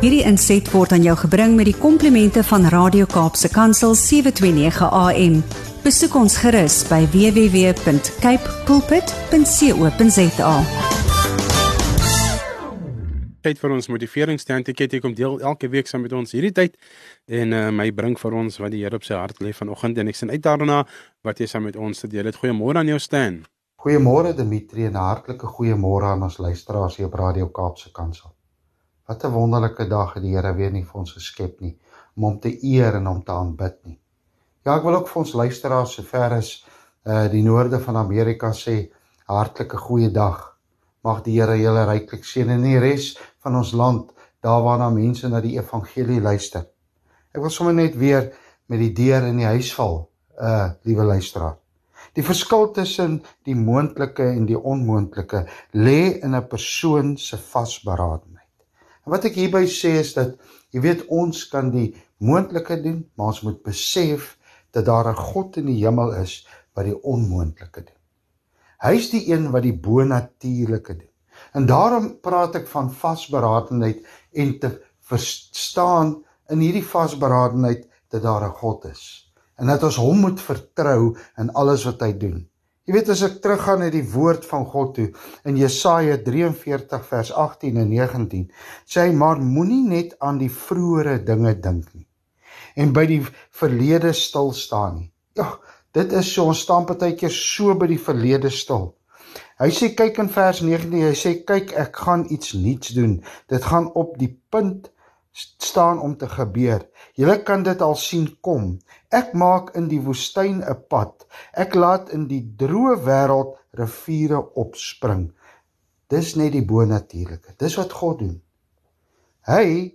Hierdie inset word aan jou gebring met die komplimente van Radio Kaapse Kansel 729 AM. Besoek ons gerus by www.capecoolpit.co.za. tyd vir ons motiveringsstandticket ek kom deel elke week saam met ons hierdie tyd en uh, my bring vir ons wat die Here op sy hart lê vanoggend en ek sien uit daarna wat jy saam met ons te deel het. Goeiemôre aan jou Stan. Goeiemôre Dimitri en 'n hartlike goeiemôre aan ons luisteraars hier op Radio Kaapse Kansel. Wat 'n wonderlike dag het die Here weer nie vir ons geskep nie om hom te eer en hom te aanbid nie. Ja, ek wil ook vir ons luisteraars sover as uh die noorde van Amerika sê hartlike goeie dag. Mag die Here julle ryklik seën in die res van ons land, daar waarna mense na die evangelie luister. Ek wil sommer net weer met die deur in die huis val, uh liewe luisteraar. Die verskil tussen die moontlike en die onmoontlike lê in 'n persoon se vasberadenheid. En wat ek hierby sê is dat jy weet ons kan die moontlike doen, maar ons moet besef dat daar 'n God in die hemel is wat die onmoontlike doen. Hy's die een wat die bonatuurlike doen. En daarom praat ek van vasberadenheid en te verstaan in hierdie vasberadenheid dat daar 'n God is en dat ons hom moet vertrou in alles wat hy doen. Jy weet as ek teruggaan na die woord van God toe in Jesaja 43 vers 18 en 19, sê hy maar moenie net aan die vroeëre dinge dink nie en by die verlede stil staan nie. Ja, dit is so ons staan partykeer so by die verlede stil. Hy sê kyk in vers 19, hy sê kyk ek gaan iets nuuts doen. Dit gaan op die punt staan om te gebeur. Julle kan dit al sien kom. Ek maak in die woestyn 'n pad. Ek laat in die droë wêreld riviere opspring. Dis net die bonatuurlike. Dis wat God doen. Hy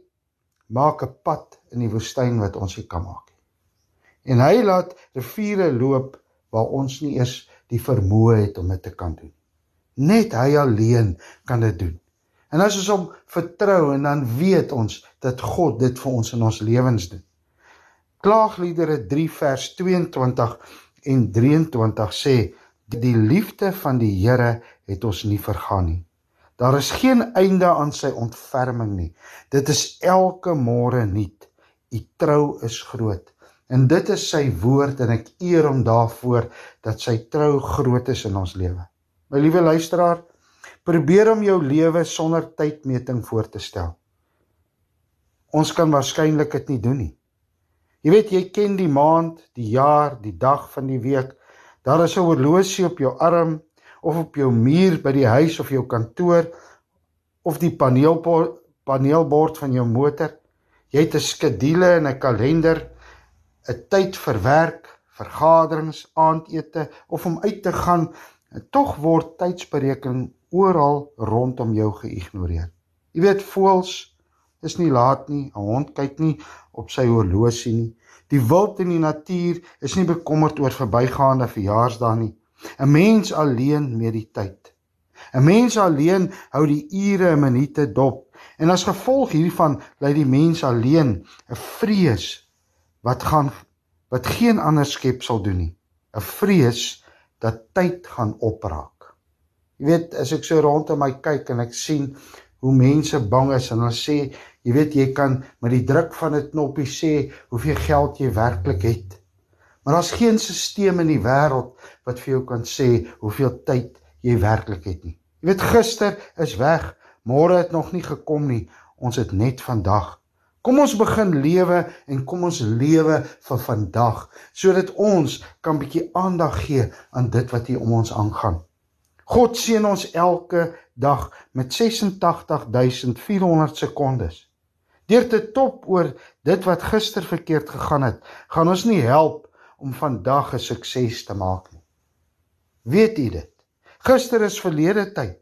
maak 'n pad in die woestyn wat ons nie kan maak nie. En hy laat riviere loop waar ons nie eers die vermoë het om dit te kan doen. Net hy alleen kan dit doen. En as ons hom vertrou en dan weet ons dat God dit vir ons in ons lewens doen. Klaagliedere 3 vers 22 en 23 sê die liefde van die Here het ons nie vergaan nie. Daar is geen einde aan sy ontferming nie. Dit is elke môre nuut. U trou is groot. En dit is sy woord en ek eer hom daarvoor dat sy trou groot is in ons lewe. My liewe luisteraar, Probeer om jou lewe sonder tydmeting voor te stel. Ons kan waarskynlik dit nie doen nie. Jy weet jy ken die maand, die jaar, die dag van die week. Daar is 'n horlosie op jou arm of op jou muur by die huis of jou kantoor of die paneelbord paneelbord van jou motor. Jy het 'n skedule en 'n kalender, 'n tyd vir werk, vergaderings, aandete of om uit te gaan. Tog word tydsberekening oral rondom jou geïgnoreer. Jy weet voels is nie laat nie, 'n hond kyk nie op sy horlosie nie. Die wild in die natuur is nie bekommerd oor verbygaande verjaarsdae nie. 'n Mens alleen met die tyd. 'n Mens alleen hou die ure en minute dop en as gevolg hiervan lei die mens alleen 'n vrees wat gaan wat geen ander skepsel doen nie. 'n Vrees dat tyd gaan opraak. Jy weet, as ek so rondom my kyk en ek sien hoe mense bang is en hulle sê, jy weet jy kan met die druk van 'n knoppie sê hoeveel geld jy werklik het. Maar daar's geen stelsel in die wêreld wat vir jou kan sê hoeveel tyd jy werklik het nie. Jy weet gister is weg, môre het nog nie gekom nie. Ons het net vandag. Kom ons begin lewe en kom ons lewe vir vandag sodat ons kan bietjie aandag gee aan dit wat hier om ons aangaan. God seën ons elke dag met 86400 sekondes. Deur te top oor dit wat gister verkeerd gegaan het, gaan ons nie help om vandag 'n sukses te maak nie. Weet u dit? Gister is verlede tyd.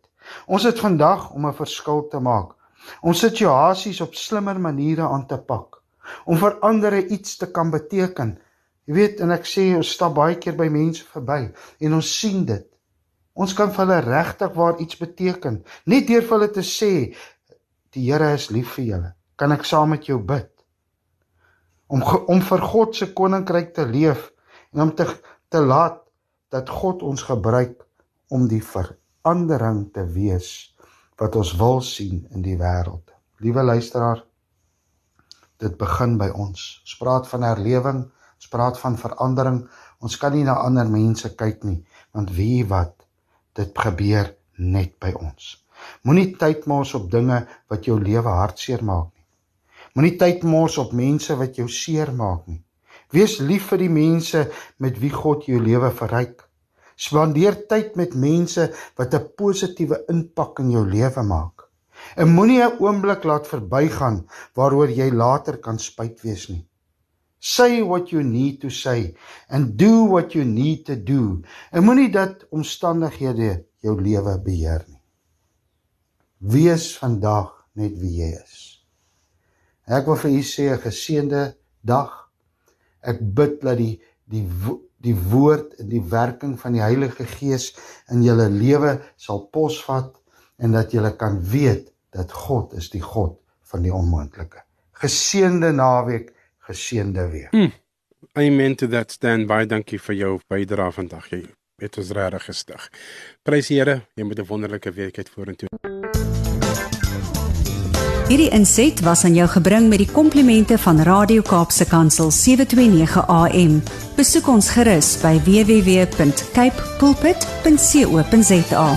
Ons het vandag om 'n verskil te maak. Om situasies op slimmer maniere aan te pak. Om vir ander iets te kan beteken. Jy weet en ek sê ons stap baie keer by mense verby en ons sien dit. Ons kan vir hulle regtig waar iets beteken. Net deur vir hulle te sê die Here is lief vir julle. Kan ek saam met jou bid? Om om vir God se koninkryk te leef en om te te laat dat God ons gebruik om die verandering te wees wat ons wil sien in die wêreld. Liewe luisteraar, dit begin by ons. Ons praat van herlewing, ons praat van verandering. Ons kan nie na ander mense kyk nie, want wie wat dit gebeur net by ons. Moenie tyd mors op dinge wat jou lewe hartseer maak nie. Moenie tyd mors op mense wat jou seer maak nie. Wees lief vir die mense met wie God jou lewe verryk. Spandeer tyd met mense wat 'n positiewe impak in jou lewe maak. En moenie 'n oomblik laat verbygaan waaroor jy later kan spyt wees nie. Say what you need to say and do what you need to do. En moenie dat omstandighede jou lewe beheer nie. Wees vandag net wie jy is. Ek wil vir u sê 'n geseënde dag. Ek bid dat die die die woord en die werking van die Heilige Gees in julle lewe sal posvat en dat julle kan weet dat God is die God van die onmoontlike. Geseënde naweek, geseënde week. Hmm. Amen to that stand by. Dankie vir jou bydrae vandag. Jy het ons regtig gestig. Prys die Here, jy moet 'n wonderlike week hê vorentoe. Hierdie inset was aan jou gebring met die komplimente van Radio Kaapse Kansel 729 AM. Besoek ons gerus by www.cape pulpit.co.za.